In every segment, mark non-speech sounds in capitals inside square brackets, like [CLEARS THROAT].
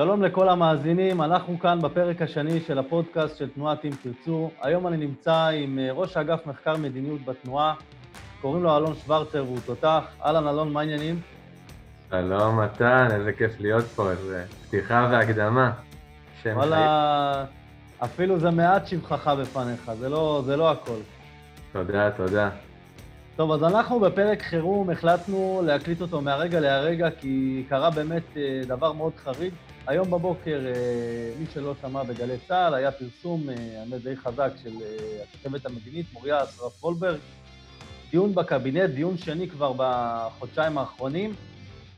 שלום לכל המאזינים, אנחנו כאן בפרק השני של הפודקאסט של תנועת אם תרצו. היום אני נמצא עם אה, ראש אגף מחקר מדיניות בתנועה, קוראים לו אלון שוורצר והוא תותח. אהלן, אלון, מה העניינים? שלום, מתן, איזה כיף להיות פה, איזה פתיחה והקדמה. וואלה, אפילו זה מעט שבחך בפניך, זה לא, זה לא הכל. תודה, תודה. טוב, אז אנחנו בפרק חירום החלטנו להקליט אותו מהרגע להרגע, כי קרה באמת אה, דבר מאוד חריג. היום בבוקר, אה, מי שלא שמע בגלי צה"ל, היה פרסום, אה, האמת די חזק, של הכתבת המדינית, מוריה אסרף וולברג. דיון בקבינט, דיון שני כבר בחודשיים האחרונים.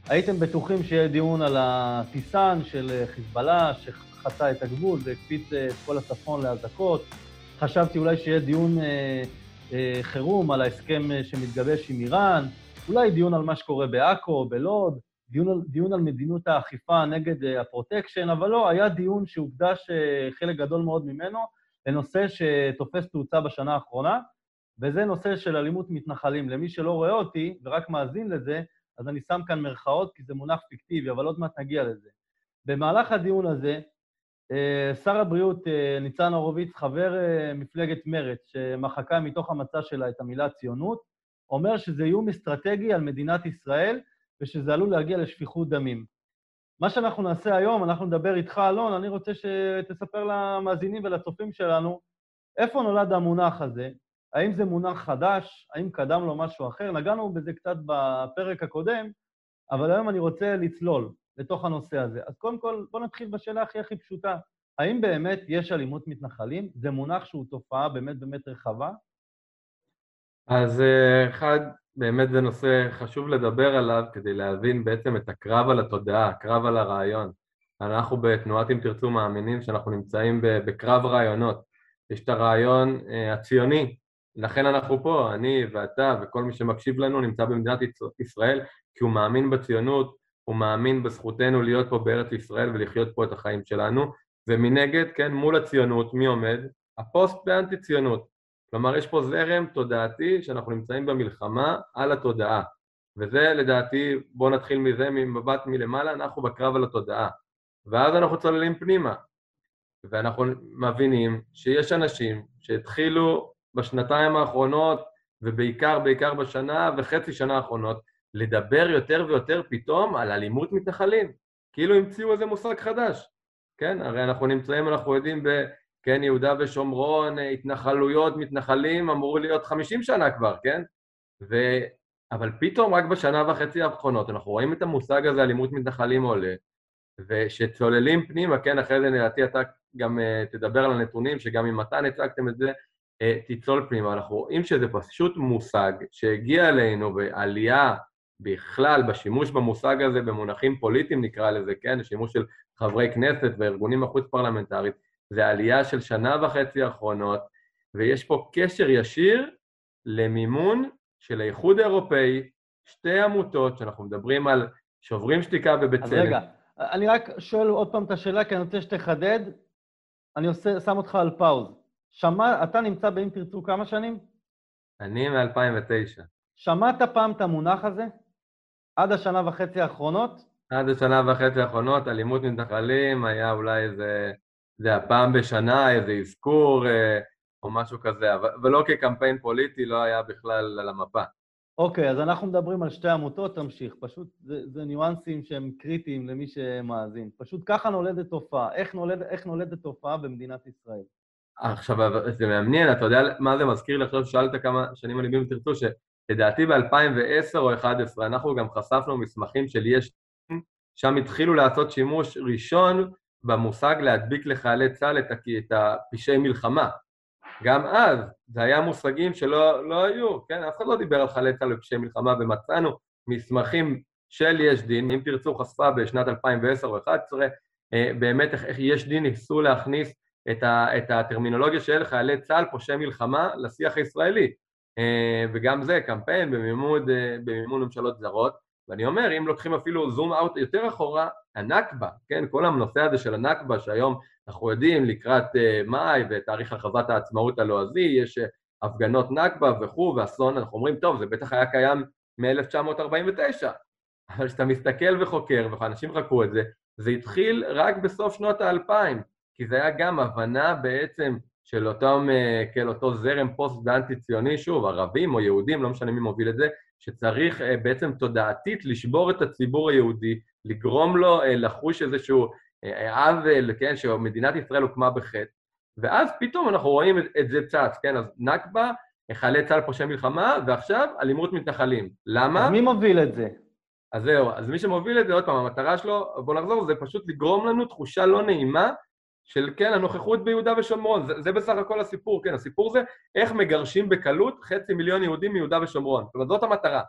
הייתם בטוחים שיהיה דיון על הטיסן של חיזבאללה, שחצה את הגבול והקפיץ את כל הצפון לאזעקות. חשבתי אולי שיהיה דיון אה, אה, חירום על ההסכם אה, שמתגבש עם איראן, אולי דיון על מה שקורה בעכו, בלוד, דיון על, דיון על מדיניות האכיפה נגד אה, הפרוטקשן, אבל לא, היה דיון שהוקדש אה, חלק גדול מאוד ממנו לנושא שתופס תאוצה בשנה האחרונה, וזה נושא של אלימות מתנחלים. למי שלא רואה אותי ורק מאזין לזה, אז אני שם כאן מירכאות, כי זה מונח פיקטיבי, אבל עוד מעט נגיע לזה. במהלך הדיון הזה, אה, שר הבריאות ניצן הורוביץ, חבר מפלגת מרצ, שמחקה מתוך המצע שלה את המילה ציונות, אומר שזה איום אסטרטגי על מדינת ישראל ושזה עלול להגיע לשפיכות דמים. מה שאנחנו נעשה היום, אנחנו נדבר איתך, אלון, אני רוצה שתספר למאזינים ולצופים שלנו איפה נולד המונח הזה, האם זה מונח חדש, האם קדם לו משהו אחר, נגענו בזה קצת בפרק הקודם, אבל היום אני רוצה לצלול. לתוך הנושא הזה. אז קודם כל, בואו נתחיל בשאלה הכי הכי פשוטה. האם באמת יש אלימות מתנחלים? זה מונח שהוא תופעה באמת באמת רחבה? אז אה, אחד, באמת זה נושא חשוב לדבר עליו כדי להבין בעצם את הקרב על התודעה, הקרב על הרעיון. אנחנו בתנועת אם תרצו מאמינים שאנחנו נמצאים בקרב רעיונות. יש את הרעיון אה, הציוני, לכן אנחנו פה, אני ואתה וכל מי שמקשיב לנו נמצא במדינת ישראל כי הוא מאמין בציונות, הוא מאמין בזכותנו להיות פה בארץ ישראל ולחיות פה את החיים שלנו, ומנגד, כן, מול הציונות, מי עומד? הפוסט באנטי ציונות. כלומר, יש פה זרם תודעתי שאנחנו נמצאים במלחמה על התודעה. וזה לדעתי, בואו נתחיל מזה, ממבט מלמעלה, אנחנו בקרב על התודעה. ואז אנחנו צוללים פנימה, ואנחנו מבינים שיש אנשים שהתחילו בשנתיים האחרונות, ובעיקר, בעיקר בשנה וחצי שנה האחרונות, לדבר יותר ויותר פתאום על אלימות מתנחלים, כאילו המציאו איזה מושג חדש, כן? הרי אנחנו נמצאים, אנחנו יודעים ב... כן, יהודה ושומרון, התנחלויות, מתנחלים, אמור להיות 50 שנה כבר, כן? ו... אבל פתאום רק בשנה וחצי האחרונות אנחנו רואים את המושג הזה, אלימות מתנחלים עולה, ושצוללים פנימה, כן, אחרי זה נראיתי אתה גם uh, תדבר על הנתונים, שגם אם מתן הצגתם את זה, uh, תצלול פנימה. אנחנו רואים שזה פשוט מושג שהגיע אלינו בעלייה בכלל בשימוש במושג הזה במונחים פוליטיים נקרא לזה, כן, שימוש של חברי כנסת וארגונים החוץ פרלמנטריים, זה עלייה של שנה וחצי האחרונות, ויש פה קשר ישיר למימון של האיחוד האירופאי, שתי עמותות שאנחנו מדברים על שוברים שתיקה ובצלם. אז רגע, אני רק שואל עוד פעם את השאלה, כי אני רוצה שתחדד. אני עושה, שם אותך על פאוז. שמע, אתה נמצא ב"אם תרצו" כמה שנים? אני מ-2009. שמעת פעם את המונח הזה? עד השנה וחצי האחרונות? עד השנה וחצי האחרונות, אלימות מתנחלים היה אולי איזה, זה הפעם בשנה, איזה אזכור אה, או משהו כזה, אבל, ולא כקמפיין פוליטי, לא היה בכלל על המפה. אוקיי, אז אנחנו מדברים על שתי עמותות, תמשיך. פשוט זה, זה ניואנסים שהם קריטיים למי שמאזין. פשוט ככה נולדת תופעה. איך, נולד, איך נולדת תופעה במדינת ישראל? עכשיו, זה מעניין, אתה יודע מה זה מזכיר לי? עכשיו שאלת כמה שנים אני מבין תרצו, לדעתי ב-2010 או 2011 אנחנו גם חשפנו מסמכים של יש שם התחילו לעשות שימוש ראשון במושג להדביק לחיילי צה"ל את הפשעי מלחמה. גם אז זה היה מושגים שלא לא היו, כן? אף אחד לא דיבר על חיילי צה"ל ופשעי מלחמה, ומצאנו מסמכים של יש דין, אם תרצו חשפה בשנת 2010 או 2011, אה, באמת איך יש דין ניסו להכניס את, ה, את הטרמינולוגיה של חיילי צה"ל, פושעי מלחמה, לשיח הישראלי. אה, וגם זה קמפיין במימון, אה, במימון ממשלות זרות, ואני אומר, אם לוקחים אפילו זום אאוט יותר אחורה, הנכבה, כן, כל הנושא הזה של הנכבה, שהיום אנחנו יודעים לקראת uh, מאי ותאריך הכרזת העצמאות הלועזי, יש uh, הפגנות נכבה וכו', ואסון, אנחנו אומרים, טוב, זה בטח היה קיים מ-1949, [LAUGHS] אבל כשאתה מסתכל וחוקר, ואנשים חקרו את זה, זה התחיל רק בסוף שנות האלפיים, כי זה היה גם הבנה בעצם של אותם, אה, כן, אותו זרם פוסט-אנטי ציוני, שוב, ערבים או יהודים, לא משנה מי מוביל את זה, שצריך אה, בעצם תודעתית לשבור את הציבור היהודי, לגרום לו אה, לחוש איזשהו עוול, כן, שמדינת ישראל הוקמה בחטא, ואז פתאום אנחנו רואים את, את זה צץ, כן, אז נכבה, חיילי צה"ל פושעי מלחמה, ועכשיו אלימות מתנחלים. למה? אז מי מוביל את זה? אז זהו, אז מי שמוביל את זה, עוד פעם, המטרה שלו, בואו נחזור, זה פשוט לגרום לנו תחושה לא נעימה של כן, הנוכחות ביהודה ושומרון, זה, זה בסך הכל הסיפור, כן, הסיפור זה איך מגרשים בקלות חצי מיליון יהודים מיהודה ושומרון, זאת אומרת, זאת המטרה,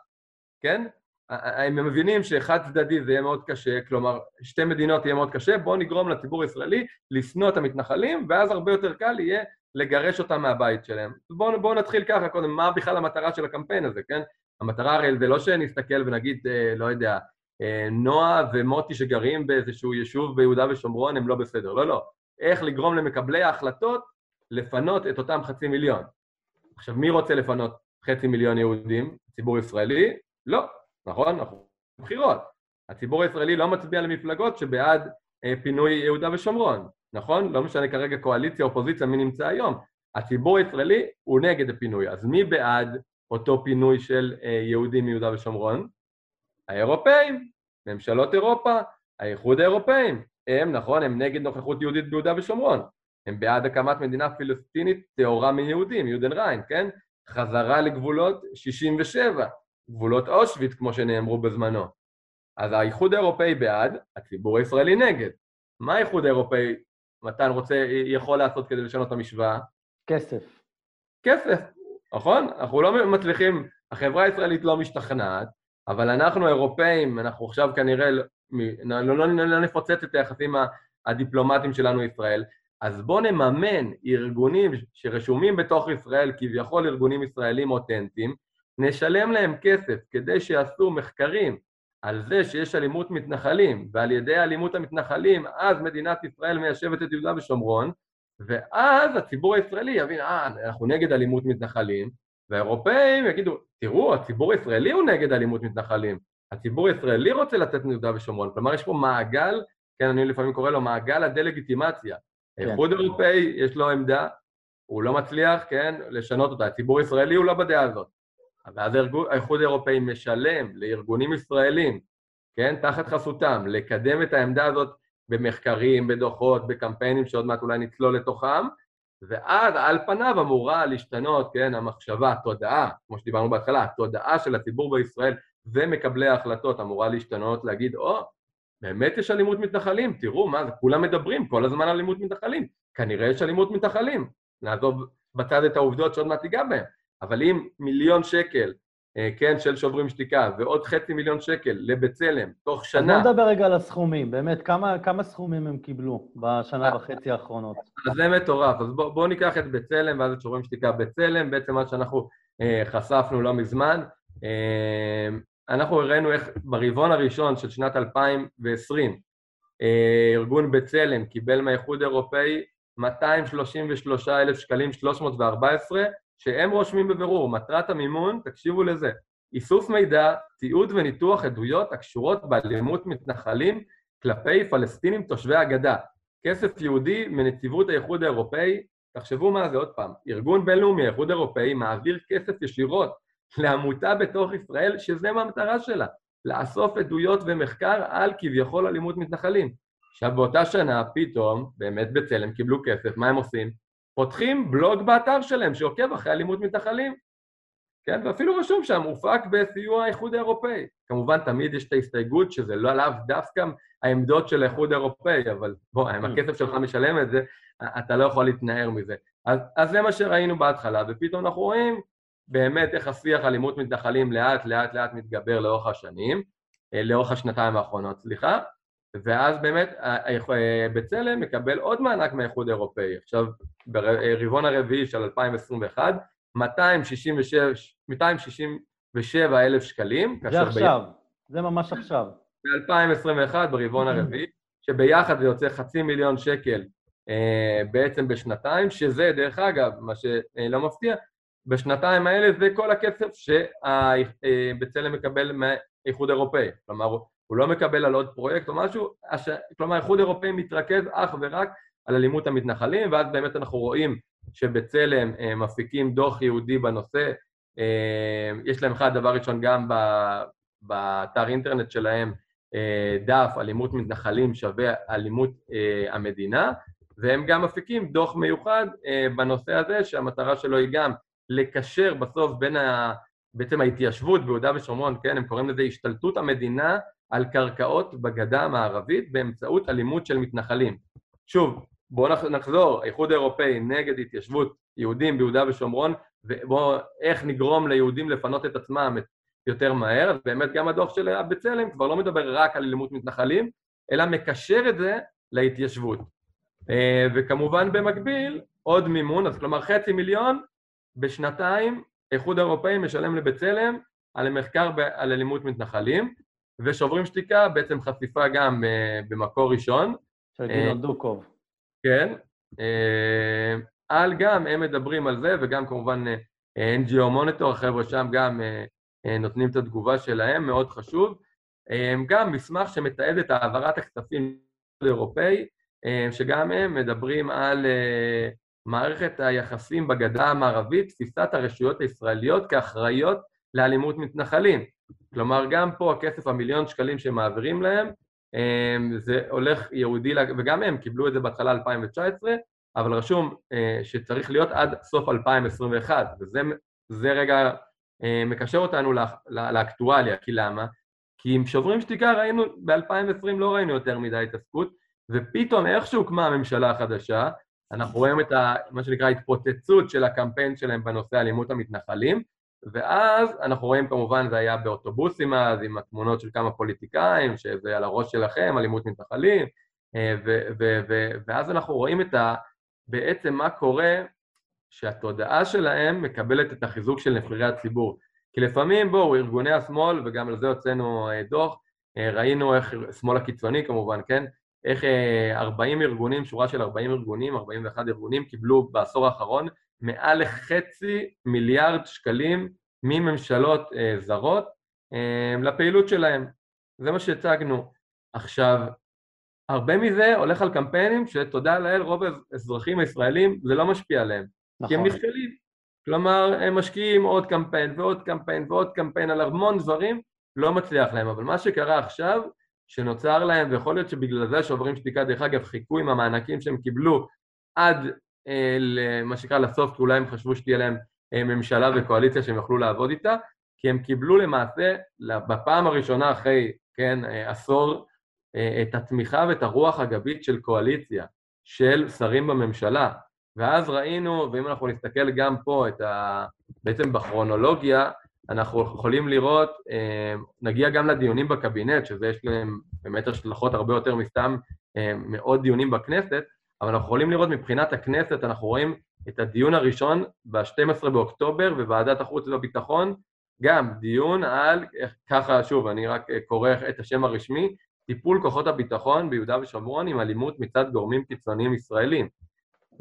כן? הם מבינים שחד צדדי זה יהיה מאוד קשה, כלומר, שתי מדינות יהיה מאוד קשה, בואו נגרום לציבור הישראלי לשנוא את המתנחלים, ואז הרבה יותר קל יהיה לגרש אותם מהבית שלהם. בואו בוא נתחיל ככה קודם, מה בכלל המטרה של הקמפיין הזה, כן? המטרה הרי זה לא שנסתכל ונגיד, אה, לא יודע, אה, נועה ומוטי שגרים באיזשהו יישוב ביהודה ושומרון הם לא בסדר, לא, לא. איך לגרום למקבלי ההחלטות לפנות את אותם חצי מיליון. עכשיו, מי רוצה לפנות חצי מיליון יהודים? ציבור ישראלי? לא, נכון? אנחנו בחירות. הציבור הישראלי לא מצביע למפלגות שבעד אה, פינוי יהודה ושומרון, נכון? לא משנה כרגע קואליציה, אופוזיציה, מי נמצא היום. הציבור הישראלי הוא נגד הפינוי, אז מי בעד אותו פינוי של אה, יהודים מיהודה ושומרון? האירופאים, ממשלות אירופה, האיחוד האירופאים. הם, נכון, הם נגד נוכחות יהודית ביהודה ושומרון. הם בעד הקמת מדינה פלסטינית טהורה מיהודים, יודן ריין, כן? חזרה לגבולות 67, גבולות אושוויץ, כמו שנאמרו בזמנו. אז האיחוד האירופאי בעד, הציבור הישראלי נגד. מה האיחוד האירופאי, מתן רוצה, יכול לעשות כדי לשנות את המשוואה? כסף. כסף, נכון? אנחנו לא מצליחים, החברה הישראלית לא משתכנעת, אבל אנחנו אירופאים, אנחנו עכשיו כנראה, לא, לא, לא, לא, נפוצץ את היחסים הדיפלומטיים שלנו ישראל, אז בואו נממן ארגונים שרשומים בתוך ישראל, כביכול ארגונים ישראלים אותנטיים, נשלם להם כסף כדי שיעשו מחקרים על זה שיש אלימות מתנחלים, ועל ידי אלימות המתנחלים אז מדינת ישראל מיישבת את יהודה ושומרון, ואז הציבור הישראלי יבין, אה, אנחנו נגד אלימות מתנחלים, והאירופאים יגידו, תראו, הציבור הישראלי הוא נגד אלימות מתנחלים, הציבור הישראלי רוצה לתת מיהודה ושומרון, כלומר יש פה מעגל, כן, אני לפעמים קורא לו מעגל הדה-לגיטימציה. כן. האיחוד האירופאי יש לו עמדה, הוא לא מצליח, כן, לשנות אותה, הציבור הישראלי הוא לא בדעה הזאת. ואז האיחוד האירופאי משלם לארגונים ישראלים, כן, תחת חסותם, לקדם את העמדה הזאת במחקרים, בדוחות, בקמפיינים שעוד מעט אולי נצלול לתוכם, ואז על פניו אמורה להשתנות, כן, המחשבה, התודעה, כמו שדיברנו בהתחלה, התודעה של הציבור בישראל ומקבלי ההחלטות אמורה להשתנות, להגיד, או, oh, באמת יש אלימות מתנחלים, תראו, מה זה, כולם מדברים כל הזמן על אלימות מתנחלים, כנראה יש אלימות מתנחלים, נעזוב בצד את העובדות שעוד מעט תיגע בהן, אבל אם מיליון שקל, אה, כן, של שוברים שתיקה, ועוד חצי מיליון שקל לבצלם, תוך שנה... אז בוא נדבר רגע על הסכומים, באמת, כמה, כמה סכומים הם קיבלו בשנה אה, וחצי האחרונות? אז זה מטורף, אז בואו בוא ניקח את בצלם ואז את שוברים שתיקה בצלם, בעצם מה שאנחנו אה, חשפנו לא מזמן, אה, אנחנו הראינו איך ברבעון הראשון של שנת 2020, אה, ארגון בצלם קיבל מהאיחוד האירופאי 233,000 שקלים 314 שהם רושמים בבירור, מטרת המימון, תקשיבו לזה, איסוף מידע, תיעוד וניתוח עדויות הקשורות באלימות מתנחלים כלפי פלסטינים תושבי הגדה. כסף יהודי מנציבות האיחוד האירופאי, תחשבו מה זה עוד פעם, ארגון בינלאומי, האיחוד האירופאי, מעביר כסף ישירות לעמותה בתוך ישראל, שזה מה המטרה שלה, לאסוף עדויות ומחקר על כביכול אלימות מתנחלים. עכשיו באותה שנה פתאום, באמת בצלם קיבלו כסף, מה הם עושים? פותחים בלוג באתר שלהם שעוקב אחרי אלימות מתנחלים. כן? ואפילו רשום שם, הופק בסיוע האיחוד האירופאי. כמובן, תמיד יש את ההסתייגות שזה לא עליו דווקא העמדות של האיחוד האירופאי, אבל בוא, אם הכסף שלך משלם את זה, אתה לא יכול להתנער מזה. אז, אז זה מה שראינו בהתחלה, ופתאום אנחנו רואים באמת איך השיח אלימות מתנחלים לאט לאט לאט מתגבר לאורך השנים, אה, לאורך השנתיים האחרונות, סליחה, ואז באמת בצלם מקבל עוד מענק מהאיחוד האירופאי. עכשיו, ברבעון הרביעי של 2021, 267 אלף שקלים. זה עכשיו, ב... זה ממש עכשיו. ב-2021, ברבעון [CLEARS THROAT] הרביעי, שביחד זה יוצא חצי מיליון שקל אה, בעצם בשנתיים, שזה, דרך אגב, מה שלא מפתיע, בשנתיים האלה זה כל הכסף שבצלם מקבל מהאיחוד האירופאי. כלומר, הוא לא מקבל על עוד פרויקט או משהו, הש... כלומר האיחוד האירופאי מתרכז אך ורק על אלימות המתנחלים, ואז באמת אנחנו רואים שבצלם אה, מפיקים דוח ייעודי בנושא, אה, יש להם אחד, דבר ראשון, גם באתר אינטרנט שלהם, אה, דף אלימות מתנחלים שווה אלימות המדינה, והם גם מפיקים דוח מיוחד בנושא הזה, שהמטרה שלו היא גם לקשר בסוף בין ה... בעצם ההתיישבות ביהודה ושומרון, כן, הם קוראים לזה השתלטות המדינה על קרקעות בגדה המערבית באמצעות אלימות של מתנחלים. שוב, בואו נחזור, האיחוד האירופאי נגד התיישבות יהודים ביהודה ושומרון, ובואו, איך נגרום ליהודים לפנות את עצמם יותר מהר, אז באמת גם הדוח של בצלם כבר לא מדבר רק על אלימות מתנחלים, אלא מקשר את זה להתיישבות. אה, וכמובן במקביל, עוד מימון, אז כלומר חצי מיליון בשנתיים, האיחוד האירופאי משלם לבצלם על מחקר על אלימות מתנחלים, ושוברים שתיקה בעצם חשיפה גם אה, במקור ראשון. של גדעון דוקוב. כן. אה, על גם, הם מדברים על זה, וגם כמובן אה, NGO מוניטור, החבר'ה שם גם אה, נותנים את התגובה שלהם, מאוד חשוב. גם מסמך שמתעד את העברת הכספים האירופאי, שגם הם מדברים על מערכת היחסים בגדה המערבית, תפיסת הרשויות הישראליות כאחראיות לאלימות מתנחלים. כלומר, גם פה הכסף, המיליון שקלים שמעבירים להם, אמ, זה הולך ייעודי, וגם הם קיבלו את זה בהתחלה 2019, אבל רשום אה, שצריך להיות עד סוף 2021, וזה רגע אה, מקשר אותנו לאקטואליה, כי למה? כי עם שוברים שתיקה ראינו, ב-2020 לא ראינו יותר מדי התעסקות, ופתאום איך שהוקמה הממשלה החדשה, אנחנו רואים את ה, מה שנקרא התפוצצות של הקמפיין שלהם בנושא אלימות המתנחלים, ואז אנחנו רואים כמובן זה היה באוטובוסים אז עם התמונות של כמה פוליטיקאים שזה על הראש שלכם, אלימות מתנחלים אה, ואז אנחנו רואים את ה... בעצם מה קורה שהתודעה שלהם מקבלת את החיזוק של נבחרי הציבור כי לפעמים בואו ארגוני השמאל וגם על זה הוצאנו אה, דוח אה, ראינו איך, שמאל הקיצוני כמובן, כן? איך 40 ארגונים, שורה של 40 ארגונים, 41 ארגונים קיבלו בעשור האחרון מעל לחצי מיליארד שקלים מממשלות אה, זרות אה, לפעילות שלהם. זה מה שהצגנו. עכשיו, הרבה מזה הולך על קמפיינים שתודה לאל רוב האזרחים הישראלים זה לא משפיע עליהם. נכון. כי הם נכון. נכשלים. כלומר, הם משקיעים עוד קמפיין ועוד קמפיין ועוד קמפיין על המון דברים, לא מצליח להם. אבל מה שקרה עכשיו, שנוצר להם, ויכול להיות שבגלל זה שוברים שתיקה, דרך אגב, חיכו עם המענקים שהם קיבלו עד אה, למה שנקרא לסוף, כי אולי הם חשבו שתהיה להם אה, ממשלה וקואליציה שהם יוכלו לעבוד איתה, כי הם קיבלו למעשה, בפעם הראשונה אחרי, כן, אה, עשור, את התמיכה ואת הרוח הגבית של קואליציה, של שרים בממשלה. ואז ראינו, ואם אנחנו נסתכל גם פה ה... בעצם בכרונולוגיה, אנחנו יכולים לראות, נגיע גם לדיונים בקבינט, שזה יש להם באמת השלכות הרבה יותר מסתם מאות דיונים בכנסת, אבל אנחנו יכולים לראות מבחינת הכנסת, אנחנו רואים את הדיון הראשון ב-12 באוקטובר בוועדת החוץ והביטחון, גם דיון על, ככה שוב, אני רק קורא את השם הרשמי, טיפול כוחות הביטחון ביהודה ושומרון עם אלימות מצד גורמים קיצוניים ישראלים.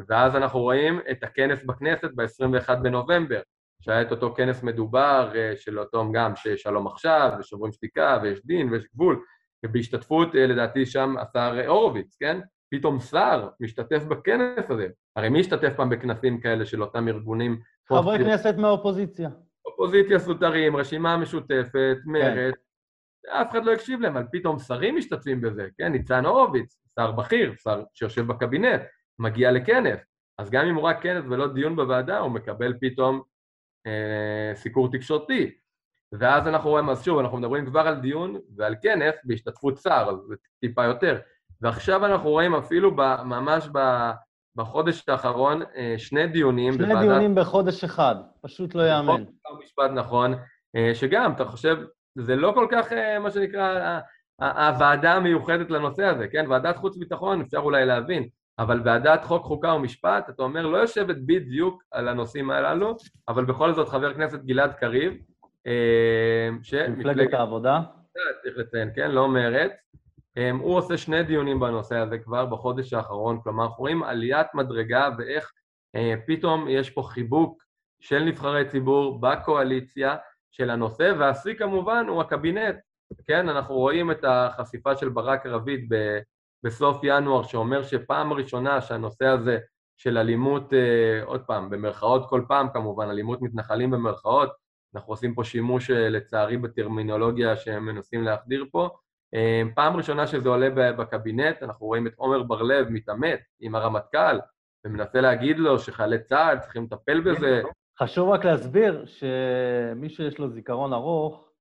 ואז אנחנו רואים את הכנס בכנסת ב-21 בנובמבר, שהיה את אותו כנס מדובר אה, של אותו גם ששלום עכשיו, ושוברים שתיקה, ויש דין, ויש גבול, ובהשתתפות אה, לדעתי שם השר הורוביץ, כן? פתאום שר משתתף בכנס הזה. הרי מי השתתף פעם בכנסים כאלה של אותם ארגונים? חברי כנסת מהאופוזיציה. אופוזיציה סותרים, רשימה משותפת, מרצ, כן. אף אחד לא הקשיב להם, אבל פתאום שרים משתתפים בזה, כן? ניצן הורוביץ, שר בכיר, שר שיושב בקבינט, מגיע לכנס. אז גם אם הוא רק כנס ולא דיון בוועדה, הוא מקבל פתאום סיקור תקשורתי. ואז אנחנו רואים, אז שוב, אנחנו מדברים כבר על דיון ועל כנס בהשתתפות שר, אז זה טיפה יותר. ועכשיו אנחנו רואים אפילו ממש בחודש האחרון אה, שני דיונים שני בוועדת... דיונים בחודש אחד, פשוט לא יאמן. נכון, משפט נכון, אה, שגם, אתה חושב, זה לא כל כך, אה, מה שנקרא, הוועדה המיוחדת לנושא הזה, כן? ועדת חוץ וביטחון, אפשר אולי להבין, אבל ועדת חוק, חוקה ומשפט, אתה אומר, לא יושבת בדיוק על הנושאים הללו, אבל בכל זאת חבר הכנסת גלעד קריב, ש... מפלגת העבודה. צריך לציין, כן? לא מרץ. אמ, הוא עושה שני דיונים בנושא הזה כבר בחודש האחרון, כלומר אנחנו רואים עליית מדרגה ואיך אה, פתאום יש פה חיבוק של נבחרי ציבור בקואליציה של הנושא, והשיא כמובן הוא הקבינט, כן, אנחנו רואים את החשיפה של ברק רביד ב, בסוף ינואר, שאומר שפעם ראשונה שהנושא הזה של אלימות, אה, עוד פעם, במרכאות כל פעם כמובן, אלימות מתנחלים במרכאות, אנחנו עושים פה שימוש אה, לצערי בטרמינולוגיה שהם מנסים להחדיר פה. אה, פעם ראשונה שזה עולה בקבינט, אנחנו רואים את עומר בר-לב מתעמת עם הרמטכ"ל ומנסה להגיד לו שחיילי צה"ל צריכים לטפל בזה. חשוב רק להסביר שמי שיש לו זיכרון ארוך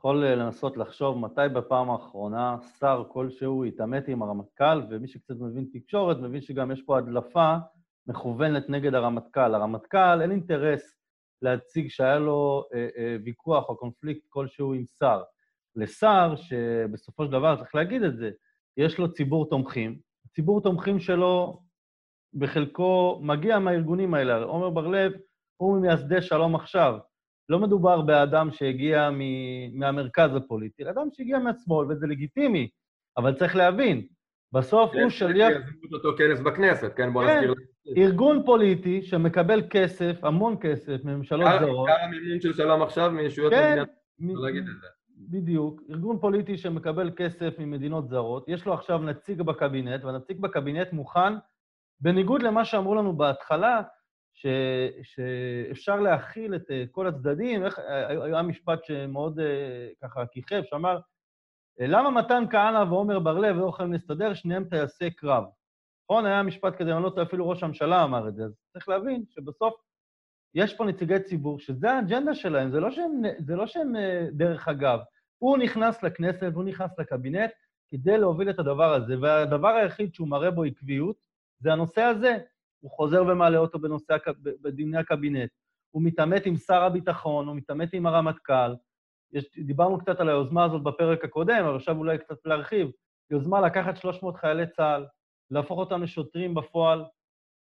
יכול לנסות לחשוב מתי בפעם האחרונה שר כלשהו התעמת עם הרמטכ"ל, ומי שקצת מבין תקשורת מבין שגם יש פה הדלפה מכוונת נגד הרמטכ"ל. הרמטכ"ל אין אינטרס להציג שהיה לו אה, אה, ויכוח או קונפליקט כלשהו עם שר. לשר, שבסופו של דבר, צריך להגיד את זה, יש לו ציבור תומכים. ציבור תומכים שלו, בחלקו, מגיע מהארגונים האלה. עומר בר-לב הוא ממייסדי שלום עכשיו. לא מדובר באדם שהגיע מהמרכז הפוליטי, אלא אדם שהגיע מהשמאל, וזה לגיטימי, אבל צריך להבין, בסוף הוא שליח... יזמו אותו כנס בכנסת, כן? בוא כן, נזכיר. ארגון פוליטי שמקבל כסף, המון כסף, מממשלות זרות. כמה מימון של שלום עכשיו מישויות כן, מדינת... לא להגיד את זה. בדיוק. ארגון פוליטי שמקבל כסף ממדינות זרות, יש לו עכשיו נציג בקבינט, והנציג בקבינט מוכן, בניגוד למה שאמרו לנו בהתחלה, ש, שאפשר להכיל את אה, כל הצדדים. איך, אה, היה משפט שמאוד אה, ככה כיכב, שאמר, למה מתן כהנא ועומר בר-לב לא יכולים להסתדר? שניהם טייסי קרב. נכון? היה משפט כזה, אני לא טועה, אפילו ראש הממשלה אמר את זה. אז צריך להבין שבסוף יש פה נציגי ציבור, שזה האג'נדה שלהם, זה לא שהם, זה לא שהם דרך אגב. הוא נכנס לכנסת והוא נכנס לקבינט כדי להוביל את הדבר הזה, והדבר היחיד שהוא מראה בו עקביות זה הנושא הזה. הוא חוזר ומעלה אותו בנושא, בדיוני הקבינט. הוא מתעמת עם שר הביטחון, הוא מתעמת עם הרמטכ"ל. יש, דיברנו קצת על היוזמה הזאת בפרק הקודם, אבל עכשיו אולי קצת להרחיב. יוזמה לקחת 300 חיילי צה"ל, להפוך אותם לשוטרים בפועל,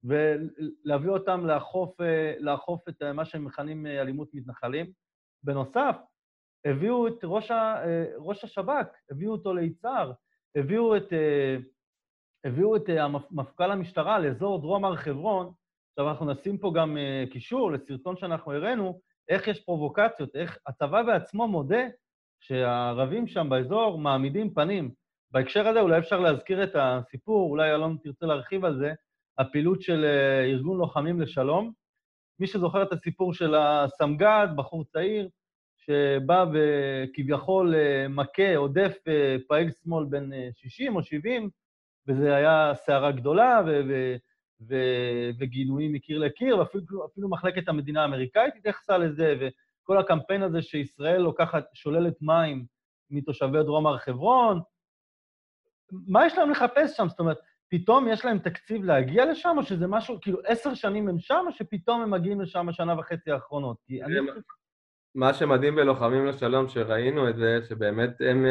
ולהביא אותם לאכוף, אה, לאכוף את מה שהם מכנים אה, אלימות מתנחלים. בנוסף, הביאו את ראש, אה, ראש השב"כ, הביאו אותו ליצהר, הביאו את הביאו את אה, מפכ"ל המשטרה לאזור דרום הר חברון. עכשיו, אנחנו נשים פה גם אה, קישור לסרטון שאנחנו הראינו, איך יש פרובוקציות, איך הצבא בעצמו מודה שהערבים שם באזור מעמידים פנים. בהקשר הזה אולי אפשר להזכיר את הסיפור, אולי אלון תרצה להרחיב על זה, הפעילות של אה, ארגון לוחמים לשלום. מי שזוכר את הסיפור של הסמג"ד, בחור צעיר, שבא וכביכול מכה, עודף פעיל שמאל בן 60 או 70, וזה היה סערה גדולה, וגינויים מקיר לקיר, ואפילו מחלקת המדינה האמריקאית התייחסה לזה, וכל הקמפיין הזה שישראל לוקחת, שוללת מים מתושבי דרום הר חברון. מה יש להם לחפש שם? זאת אומרת, פתאום יש להם תקציב להגיע לשם, או שזה משהו, כאילו עשר שנים הם שם, או שפתאום הם מגיעים לשם השנה וחצי האחרונות? כי אני. מה שמדהים בלוחמים לשלום, שראינו את זה, שבאמת הם...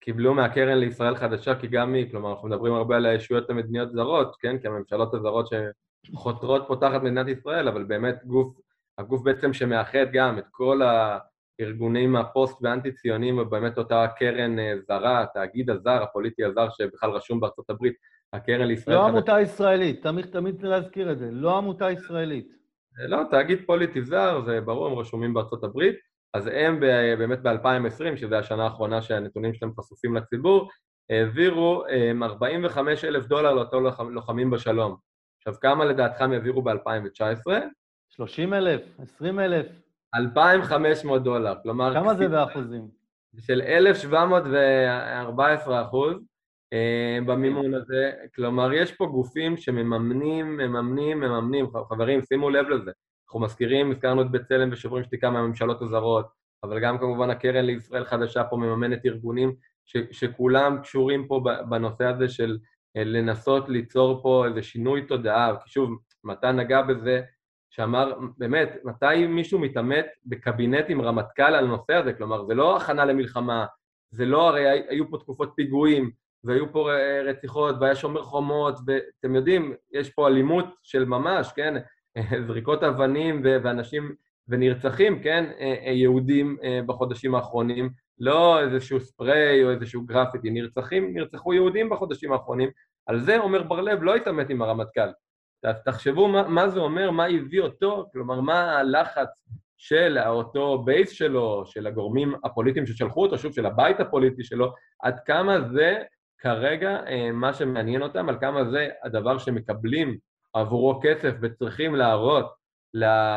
קיבלו מהקרן לישראל חדשה כי גם היא, כלומר אנחנו מדברים הרבה על הישויות המדיניות זרות, כן? כי הממשלות הזרות שחותרות פה תחת מדינת ישראל, אבל באמת גוף, הגוף בעצם שמאחד גם את כל הארגונים הפוסט ואנטי-ציוניים ובאמת אותה קרן אה, זרה, התאגיד הזר, הפוליטי הזר שבכלל רשום בארצות הברית, הקרן לישראל לא חדשה. עמותה ישראלית, תמיד תמיד להזכיר את זה, לא עמותה ישראלית. לא, תאגיד פוליטי זר, זה ברור, הם רשומים בארצות הברית. אז הם באמת ב-2020, שזו השנה האחרונה שהנתונים שלהם חשופים לציבור, העבירו 45 אלף דולר לאותו לוחמים בשלום. עכשיו, כמה לדעתך הם העבירו ב-2019? 30 אלף, 20 אלף. 2,500 דולר, כלומר... כמה זה באחוזים? של 1,714 אחוז אה, במימון הזה. כלומר, יש פה גופים שמממנים, מממנים, מממנים. חברים, שימו לב לזה. אנחנו מזכירים, הזכרנו את בצלם ושוברים שתיקה מהממשלות הזרות, אבל גם כמובן הקרן לישראל חדשה פה מממנת ארגונים ש, שכולם קשורים פה בנושא הזה של אה, לנסות ליצור פה איזה שינוי תודעה, כי שוב, מתן נגע בזה, שאמר, באמת, מתי מישהו מתעמת בקבינט עם רמטכ"ל על הנושא הזה? כלומר, זה לא הכנה למלחמה, זה לא, הרי היו פה תקופות פיגועים, והיו פה רציחות, והיה שומר חומות, ואתם יודעים, יש פה אלימות של ממש, כן? [LAUGHS] זריקות אבנים ואנשים ונרצחים, כן, אה, אה, יהודים אה, בחודשים האחרונים, לא איזשהו ספרי או איזשהו גרפיטי, נרצחים, נרצחו יהודים בחודשים האחרונים, על זה עומר בר-לב לא התעמת עם הרמטכ"ל. תחשבו מה, מה זה אומר, מה הביא אותו, כלומר מה הלחץ של אותו בייס שלו, של הגורמים הפוליטיים ששלחו אותו, שוב, של הבית הפוליטי שלו, עד כמה זה כרגע מה שמעניין אותם, על כמה זה הדבר שמקבלים עבורו כסף וצריכים להראות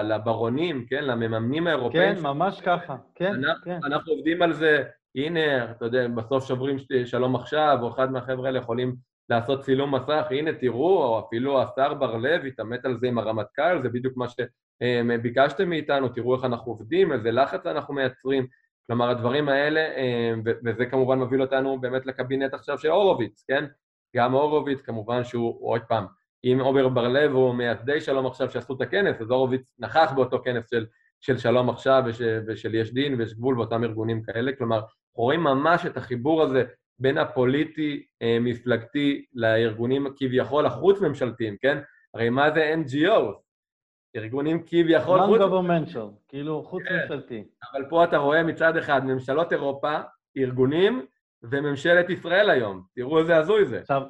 לברונים, כן, למממנים האירופאים. כן, ממש ככה, כן, אנחנו, כן. אנחנו עובדים על זה, הנה, אתה יודע, בסוף שוברים שלום עכשיו, או אחד מהחבר'ה האלה יכולים לעשות צילום מסך, הנה תראו, או אפילו השר בר לב התעמת על זה עם הרמטכ"ל, זה בדיוק מה שביקשתם מאיתנו, תראו איך אנחנו עובדים, איזה לחץ אנחנו מייצרים. כלומר, הדברים האלה, וזה כמובן מוביל אותנו באמת לקבינט עכשיו של הורוביץ, כן? גם הורוביץ, כמובן שהוא, עוד פעם, אם עובר בר לב הוא מייסדי שלום עכשיו שעשו את הכנס, אז הורוביץ נכח באותו כנס של, של שלום עכשיו וש, ושל יש דין ויש גבול ואותם ארגונים כאלה, כלומר, אנחנו רואים ממש את החיבור הזה בין הפוליטי-מפלגתי אה, לארגונים כביכול החוץ-ממשלתיים, כן? הרי מה זה NGO? ארגונים כביכול חוץ... Non-governmental, כאילו חוץ-ממשלתי. כן, אבל פה אתה רואה מצד אחד ממשלות אירופה, ארגונים, וממשלת ישראל היום. תראו איזה הזוי זה. עכשיו,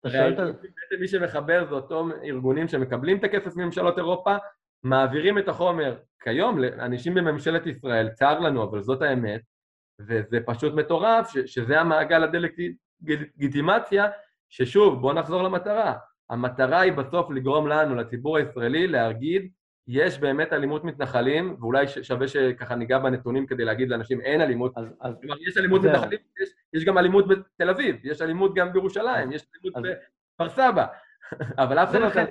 אתה שואל את... בעצם מי שמחבר זה אותם ארגונים שמקבלים את הכסף מממשלות אירופה, מעבירים את החומר כיום לאנשים בממשלת ישראל, צר לנו, אבל זאת האמת, וזה פשוט מטורף, ש- שזה המעגל הדה-לגיטימציה, ששוב, בואו נחזור למטרה. המטרה היא בסוף לגרום לנו, לציבור הישראלי, להגיד, יש באמת אלימות מתנחלים, ואולי שווה שככה ניגע בנתונים כדי להגיד לאנשים, אין אלימות. אז, אז... כלומר, יש אלימות מתנחלים, יש, יש גם אלימות בתל אביב, יש אלימות גם בירושלים, יש אלימות אז... בכפר סבא, [LAUGHS] אבל אף אחד לא...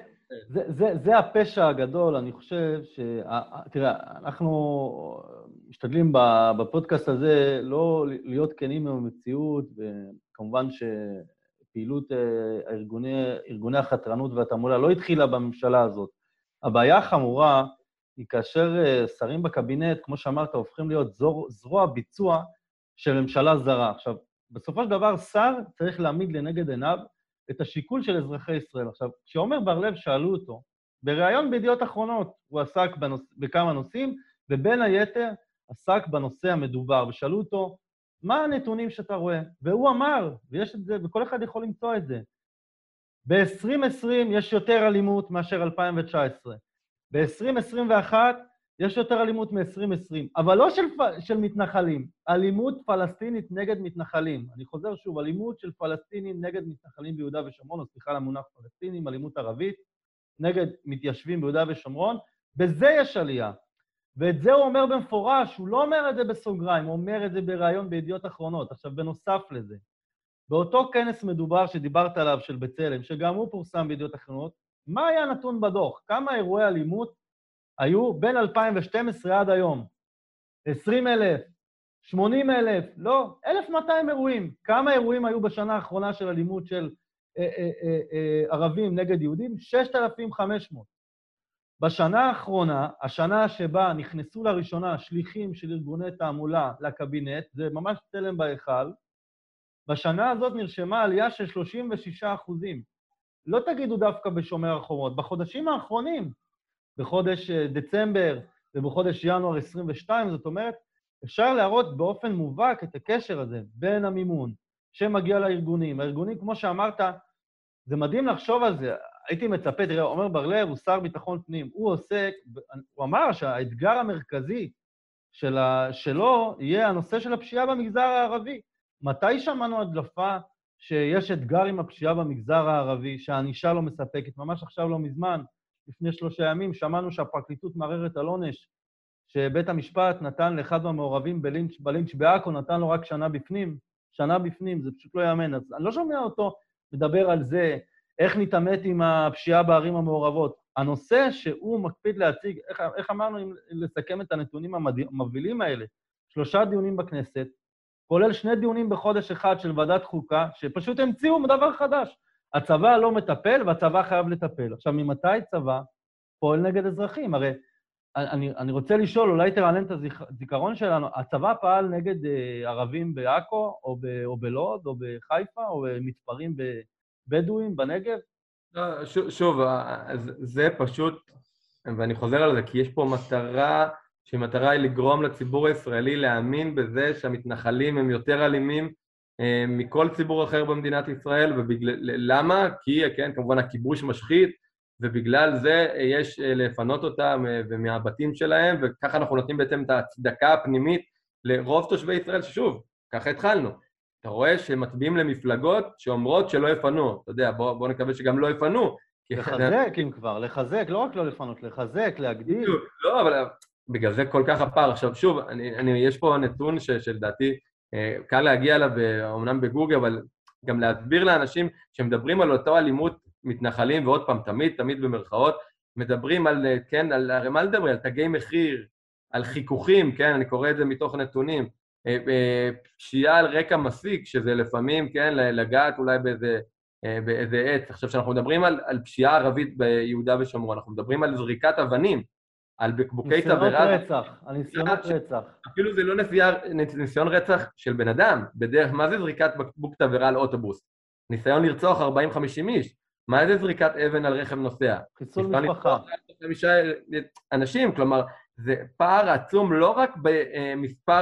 זה, זה, זה הפשע הגדול, אני חושב ש... תראה, אנחנו משתדלים בפודקאסט הזה לא להיות כנים עם המציאות, וכמובן שפעילות אה, ארגוני, ארגוני החתרנות והתעמולה לא התחילה בממשלה הזאת. הבעיה החמורה היא כאשר אה, שרים בקבינט, כמו שאמרת, הופכים להיות זור, זרוע ביצוע של ממשלה זרה. עכשיו, בסופו של דבר, שר צריך להעמיד לנגד עיניו את השיקול של אזרחי ישראל. עכשיו, כשעומר בר-לב שאלו אותו, בריאיון בידיעות אחרונות, הוא עסק בנוש... בכמה נושאים, ובין היתר עסק בנושא המדובר, ושאלו אותו, מה הנתונים שאתה רואה? והוא אמר, ויש את זה, וכל אחד יכול למצוא את זה, ב-2020 יש יותר אלימות מאשר 2019. ב-2021 יש יותר אלימות מ-2020, אבל לא של, של מתנחלים, אלימות פלסטינית נגד מתנחלים. אני חוזר שוב, אלימות של פלסטינים נגד מתנחלים ביהודה ושומרון, או סליחה על המונח פלסטינים, אלימות ערבית, נגד מתיישבים ביהודה ושומרון, בזה יש עלייה. ואת זה הוא אומר במפורש, הוא לא אומר את זה בסוגריים, הוא אומר את זה בריאיון בידיעות אחרונות. עכשיו, בנוסף לזה, באותו כנס מדובר שדיברת עליו, של בצלם, שגם הוא פורסם בידיעות אחרונות, מה היה נתון בדוח? כמה אירועי אלימות היו בין 2012 עד היום? 20 אלף? 80 אלף? לא, 1,200 אירועים. כמה אירועים היו בשנה האחרונה של אלימות של אה, אה, אה, ערבים נגד יהודים? 6,500. בשנה האחרונה, השנה שבה נכנסו לראשונה שליחים של ארגוני תעמולה לקבינט, זה ממש צלם בהיכל, בשנה הזאת נרשמה עלייה של 36 אחוזים. לא תגידו דווקא בשומר החומות, בחודשים האחרונים, בחודש אה, דצמבר ובחודש ינואר 22, זאת אומרת, אפשר להראות באופן מובהק את הקשר הזה בין המימון שמגיע לארגונים. הארגונים, כמו שאמרת, זה מדהים לחשוב על זה. הייתי מצפה, תראה, עמר בר-לב הוא שר ביטחון פנים, הוא עוסק, הוא אמר שהאתגר המרכזי של ה, שלו יהיה הנושא של הפשיעה במגזר הערבי. מתי שמענו הדלפה שיש אתגר עם הפשיעה במגזר הערבי, שהענישה לא מספקת? ממש עכשיו לא מזמן, לפני שלושה ימים, שמענו שהפרקליטות מערערת על עונש שבית המשפט נתן לאחד מהמעורבים בלינץ', בלינץ' בעכו, נתן לו רק שנה בפנים. שנה בפנים, זה פשוט לא ייאמן. אז אני לא שומע אותו מדבר על זה, איך נתעמת עם הפשיעה בערים המעורבות. הנושא שהוא מקפיד להציג, איך, איך אמרנו, אם לסכם את הנתונים המבהילים האלה, שלושה דיונים בכנסת, כולל שני דיונים בחודש אחד של ועדת חוקה, שפשוט המציאו דבר חדש. הצבא לא מטפל והצבא חייב לטפל. עכשיו, ממתי צבא פועל נגד אזרחים? הרי אני, אני רוצה לשאול, אולי תרענן את הזיכרון שלנו, הצבא פעל נגד אה, ערבים בעכו, או, ב, או בלוד, או בחיפה, או מתפרעים בבדואים בנגב? לא, שוב, שוב, אה, זה פשוט, ואני חוזר על זה, כי יש פה מטרה שמטרה היא לגרום לציבור הישראלי להאמין בזה שהמתנחלים הם יותר אלימים אה, מכל ציבור אחר במדינת ישראל, ולמה? כי, כן, כמובן הכיבוש משחית, ובגלל זה יש לפנות אותם מהבתים שלהם, וככה אנחנו נותנים בעצם את ההצדקה הפנימית לרוב תושבי ישראל, ששוב, ככה התחלנו. אתה רואה שהם מצביעים למפלגות שאומרות שלא יפנו. אתה יודע, בוא, בוא נקווה שגם לא יפנו. לחזק אם כבר, לחזק, לא רק לא לפנות, לחזק, להגדיל. לא, אבל בגלל זה כל כך הפער. עכשיו שוב, אני, אני, יש פה נתון ש, שלדעתי אה, קל להגיע אליו, אמנם בגוגל, אבל גם להסביר לאנשים שמדברים על אותו אלימות מתנחלים, ועוד פעם, תמיד, תמיד במרכאות, מדברים על, אה, כן, על, הרי מה לדבר? על תגי מחיר, על חיכוכים, כן, אני קורא את זה מתוך נתונים. אה, פשיעה על רקע מסיק, שזה לפעמים, כן, לגעת אולי באיזה, באיזה עץ. עכשיו, כשאנחנו מדברים על, על פשיעה ערבית ביהודה ושומרון, אנחנו מדברים על זריקת אבנים, על בקבוקי תבערה. ניסיונות רצח, על ניסיונות רצח. אפילו זה לא נסיעה, ניסיון רצח של בן אדם. בדרך, מה זה זריקת בקבוק תבערה על אוטובוס? ניסיון לרצוח 40-50 איש. מה זה זריקת אבן על רכב נוסע? חיסול משפחה. אנשים, כלומר, זה פער עצום לא רק במספר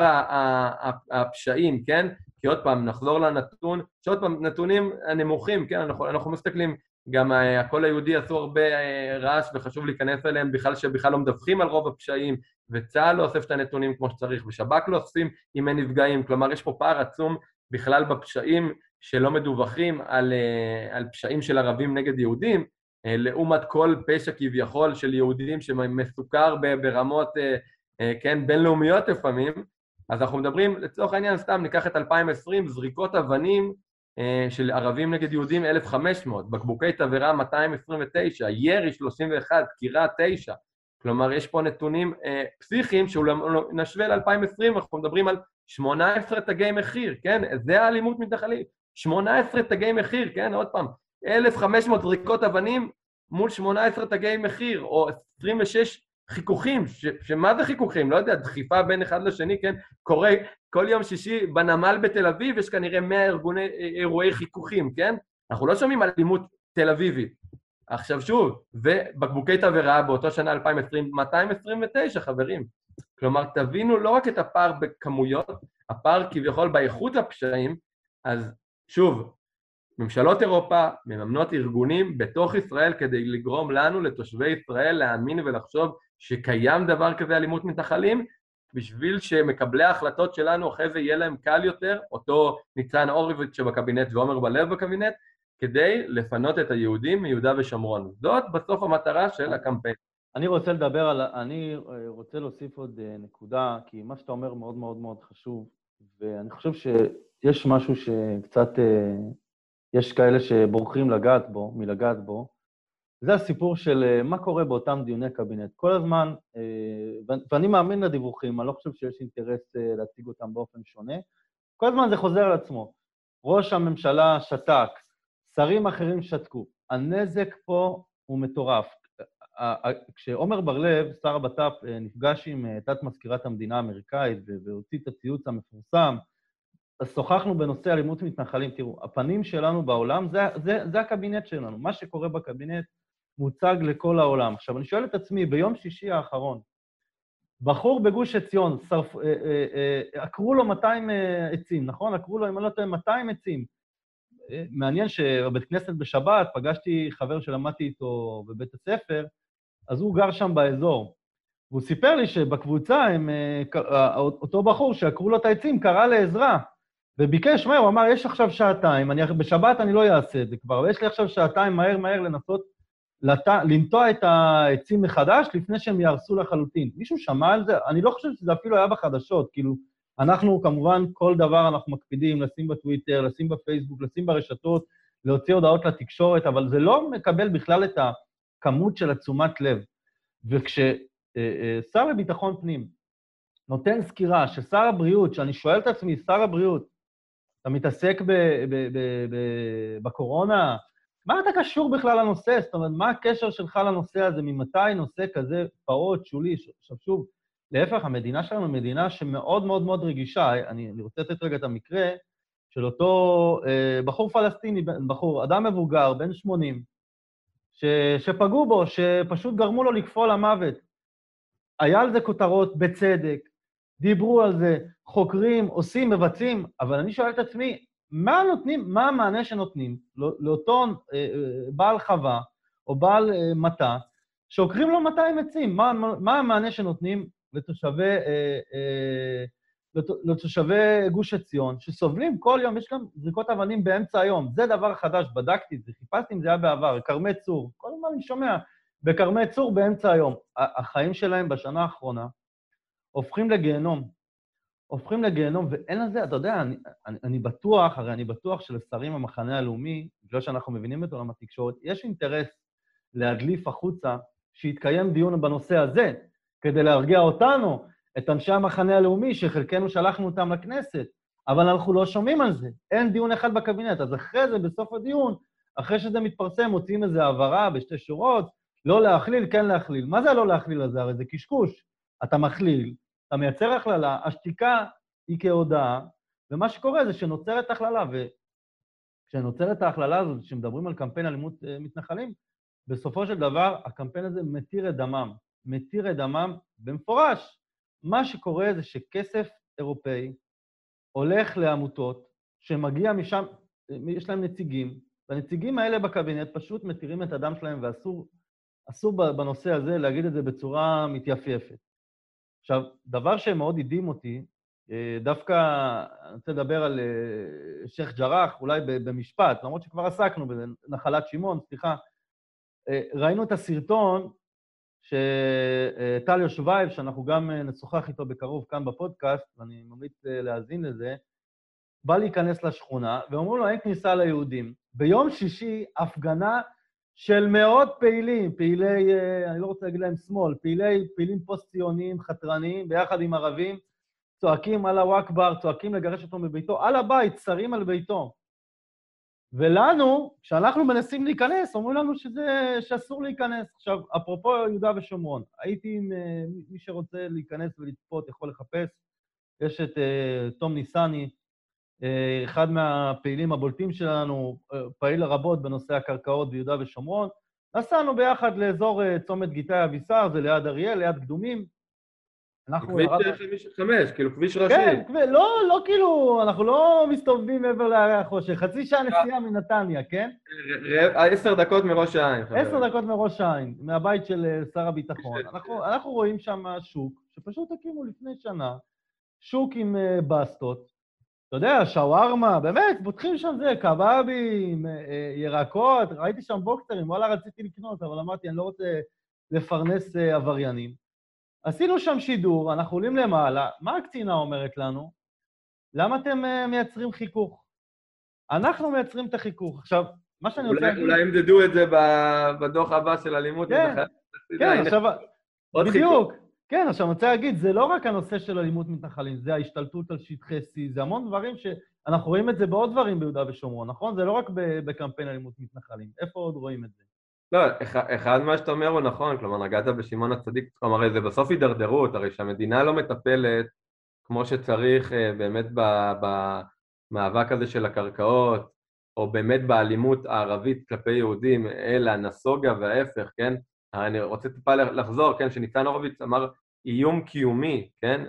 הפשעים, כן? כי עוד פעם, נחזור לנתון, שעוד פעם, נתונים הנמוכים, כן? אנחנו, אנחנו מסתכלים גם אה, הקול היהודי עשו הרבה אה, רעש וחשוב להיכנס אליהם בכלל שבכלל לא מדווחים על רוב הפשעים וצה"ל לא אוסף את הנתונים כמו שצריך ושב"כ לא אוספים אם אין נפגעים, כלומר יש פה פער עצום בכלל בפשעים שלא מדווחים על, אה, על פשעים של ערבים נגד יהודים לעומת כל פשע כביכול של יהודים שמסוכר ברמות, כן, בינלאומיות לפעמים. אז אנחנו מדברים, לצורך העניין סתם ניקח את 2020, זריקות אבנים אה, של ערבים נגד יהודים 1,500, בקבוקי תבערה 229, ירי 31, דקירה 9. כלומר, יש פה נתונים אה, פסיכיים שאולי נשווה ל-2020, אנחנו מדברים על 18 תגי מחיר, כן? זה האלימות מתנחלים. 18 תגי מחיר, כן? עוד פעם, 1,500 זריקות אבנים מול 18 תגי מחיר, או 26 חיכוכים, ש, שמה זה חיכוכים? לא יודע, דחיפה בין אחד לשני, כן? קורה כל יום שישי בנמל בתל אביב, יש כנראה 100 ארגוני, אירועי חיכוכים, כן? אנחנו לא שומעים על אלימות תל אביבית. עכשיו שוב, ובקבוקי תבערה באותו שנה 2020, 229 חברים. כלומר, תבינו לא רק את הפער בכמויות, הפער כביכול באיכות הפשעים, אז שוב, ממשלות אירופה מממנות ארגונים בתוך ישראל כדי לגרום לנו, לתושבי ישראל, להאמין ולחשוב שקיים דבר כזה אלימות מתנחלים, בשביל שמקבלי ההחלטות שלנו אחרי זה יהיה להם קל יותר, אותו ניצן הורוביץ שבקבינט ועומר בלב בקבינט, כדי לפנות את היהודים מיהודה ושומרון. זאת בסוף המטרה של הקמפיין. אני רוצה לדבר על... אני רוצה להוסיף עוד אה, נקודה, כי מה שאתה אומר מאוד מאוד מאוד חשוב, ואני חושב שיש משהו שקצת... אה, יש כאלה שבורחים לגעת בו, מלגעת בו, זה הסיפור של אה, מה קורה באותם דיוני קבינט. כל הזמן, אה, ואני מאמין לדיווחים, אני לא חושב שיש אינטרס אה, להציג אותם באופן שונה, כל הזמן זה חוזר על עצמו. ראש הממשלה שתק, שרים אחרים שתקו. הנזק פה הוא מטורף. כשעומר בר-לב, שר הבט"פ, נפגש עם תת-מזכירת המדינה האמריקאית והוציא את הציוץ המפורסם, אז שוחחנו בנושא אלימות מתנחלים. תראו, הפנים שלנו בעולם, זה, זה, זה הקבינט שלנו. מה שקורה בקבינט מוצג לכל העולם. עכשיו, אני שואל את עצמי, ביום שישי האחרון, בחור בגוש עציון, שרפ, אה, אה, אה, עקרו לו 200 אה, עצים, נכון? עקרו לו, אם אני לא טועה, 200 עצים. מעניין שבבית כנסת בשבת פגשתי חבר שלמדתי איתו בבית הספר, אז הוא גר שם באזור. והוא סיפר לי שבקבוצה הם, אותו בחור שעקרו לו את העצים קרא לעזרה, וביקש מהר, הוא אמר, יש עכשיו שעתיים, אני, בשבת אני לא אעשה את זה כבר, אבל יש לי עכשיו שעתיים מהר מהר לנסות לת... לנטוע את העצים מחדש לפני שהם יהרסו לחלוטין. מישהו שמע על זה? אני לא חושב שזה אפילו היה בחדשות, כאילו, אנחנו כמובן, כל דבר אנחנו מקפידים לשים בטוויטר, לשים בפייסבוק, לשים ברשתות, להוציא הודעות לתקשורת, אבל זה לא מקבל בכלל את הכמות של התשומת לב. וכששר אה, אה, לביטחון פנים נותן סקירה ששר הבריאות, שאני שואל את עצמי, שר הבריאות, אתה מתעסק בקורונה, מה אתה קשור בכלל לנושא? זאת אומרת, מה הקשר שלך לנושא הזה? ממתי נושא כזה פעוט, שולי? עכשיו שוב, להפך, המדינה שלנו היא מדינה שמאוד מאוד מאוד רגישה. אני, אני רוצה לתת רגע את המקרה של אותו אה, בחור פלסטיני, בחור, אדם מבוגר, בן 80, ש, שפגעו בו, שפשוט גרמו לו לקפוא למוות. היה על זה כותרות, בצדק, דיברו על זה, חוקרים, עושים, מבצעים, אבל אני שואל את עצמי, מה נותנים, מה המענה שנותנים לא, לאותו אה, אה, בעל חווה, או בעל אה, מטע, שעוקרים לו 200 עצים. מה, מה המענה שנותנים לתושבי, לתושבי גוש עציון, שסובלים כל יום, יש גם זריקות אבנים באמצע היום. זה דבר חדש, בדקתי את זה, חיפשתי אם זה היה בעבר, כרמי צור. כל הזמן אני שומע, בכרמי צור באמצע היום. החיים שלהם בשנה האחרונה הופכים לגיהנום. הופכים לגיהנום, ואין לזה, אתה יודע, אני, אני, אני בטוח, הרי אני בטוח שלשרים במחנה הלאומי, בגלל שאנחנו מבינים את עולם התקשורת, יש אינטרס להדליף החוצה שיתקיים דיון בנושא הזה, כדי להרגיע אותנו, את אנשי המחנה הלאומי, שחלקנו שלחנו אותם לכנסת, אבל אנחנו לא שומעים על זה. אין דיון אחד בקבינט. אז אחרי זה, בסוף הדיון, אחרי שזה מתפרסם, מוציאים איזו הבהרה בשתי שורות, לא להכליל, כן להכליל. מה זה לא להכליל הזה? הרי זה קשקוש. אתה מכליל, אתה מייצר הכללה, השתיקה היא כהודאה, ומה שקורה זה שנוצרת הכללה, וכשנוצרת ההכללה הזאת, כשמדברים על קמפיין אלימות אה, מתנחלים, בסופו של דבר הקמפיין הזה מתיר את דמם. מתיר את דמם במפורש. מה שקורה זה שכסף אירופאי הולך לעמותות שמגיע משם, יש להם נציגים, והנציגים האלה בקבינט פשוט מתירים את הדם שלהם, ואסור בנושא הזה להגיד את זה בצורה מתייפייפת. עכשיו, דבר שמאוד הדהים אותי, אה, דווקא אני רוצה לדבר על אה, שייח' ג'ראח, אולי במשפט, למרות שכבר עסקנו בזה, נחלת שמעון, סליחה. אה, ראינו את הסרטון שטל יושבייב, שאנחנו גם נשוחח איתו בקרוב כאן בפודקאסט, ואני ממליץ להאזין לזה, בא להיכנס לשכונה, ואומרים לו, אין כניסה ליהודים. ביום שישי, הפגנה של מאות פעילים, פעילי, אה, אני לא רוצה להגיד להם שמאל, פעילי, פעילים פוסט-ציוניים, חתרניים, ביחד עם ערבים, צועקים אללהו אכבר, צועקים לגרש אותו מביתו, על הבית, שרים על ביתו. ולנו, כשאנחנו מנסים להיכנס, אומרים לנו שזה, שאסור להיכנס. עכשיו, אפרופו יהודה ושומרון, הייתי עם אה, מי שרוצה להיכנס ולצפות, יכול לחפש, יש את uh, תום ניסני, אחד מהפעילים הבולטים שלנו, אה, פעיל רבות בנושא הקרקעות ביהודה ושומרון. נסענו ביחד לאזור אה, צומת גיתי אבישר, זה ליד אריאל, ליד קדומים. אנחנו... כביש 55, כאילו כביש ראשי. כן, לא, לא כאילו, אנחנו לא מסתובבים מעבר להרי החושך, חצי שעה נסיעה מנתניה, כן? עשר דקות מראש העין. עשר דקות מראש העין, מהבית של שר הביטחון. אנחנו רואים שם שוק, שפשוט הקימו לפני שנה, שוק עם בסטות, אתה יודע, שווארמה, באמת, פותחים שם זה, קבבים, אה, אה, ירקות, ראיתי שם בוקסרים, וואלה, רציתי לקנות, אבל אמרתי, אני לא רוצה לפרנס אה, עבריינים. עשינו שם שידור, אנחנו עולים למעלה, מה הקצינה אומרת לנו? למה אתם מייצרים חיכוך? אנחנו מייצרים את החיכוך. עכשיו, מה שאני רוצה. אולי ימדדו את זה בדוח הבא של אלימות. כן, כן, עכשיו... בדיוק. כן, עכשיו אני רוצה להגיד, זה לא רק הנושא של אלימות מתנחלים, זה ההשתלטות על שטחי C, זה המון דברים שאנחנו רואים את זה בעוד דברים ביהודה ושומרון, נכון? זה לא רק בקמפיין אלימות מתנחלים. איפה עוד רואים את זה? לא, אחד מה שאתה אומר הוא נכון, כלומר, נגעת בשמעון הצדיק, כלומר, זה בסוף הידרדרות, הרי שהמדינה לא מטפלת כמו שצריך אה, באמת במאבק הזה של הקרקעות, או באמת באלימות הערבית כלפי יהודים, אלא נסוגה וההפך, כן? אני רוצה טיפה לחזור, כן, שניצן הורוביץ אמר איום קיומי, כן?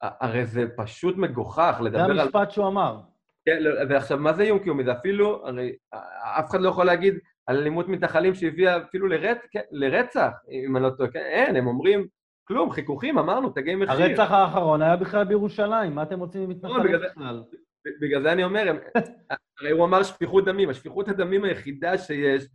הרי זה פשוט מגוחך לדבר על... זה המשפט שהוא אמר. כן, לא, ועכשיו, מה זה איום קיומי? זה אפילו, הרי אף אחד לא יכול להגיד על אלימות מתנחלים שהביאה אפילו לרצ... כן, לרצח, אם אני לא טועה, כן? אין, הם אומרים, כלום, חיכוכים, אמרנו, תגי מחיר. הרצח האחרון היה בכלל בירושלים, מה אתם רוצים ממתנחלים לא, בכלל? בגלל זה אני אומר, [LAUGHS] הרי הוא אמר שפיכות דמים, השפיכות הדמים היחידה שיש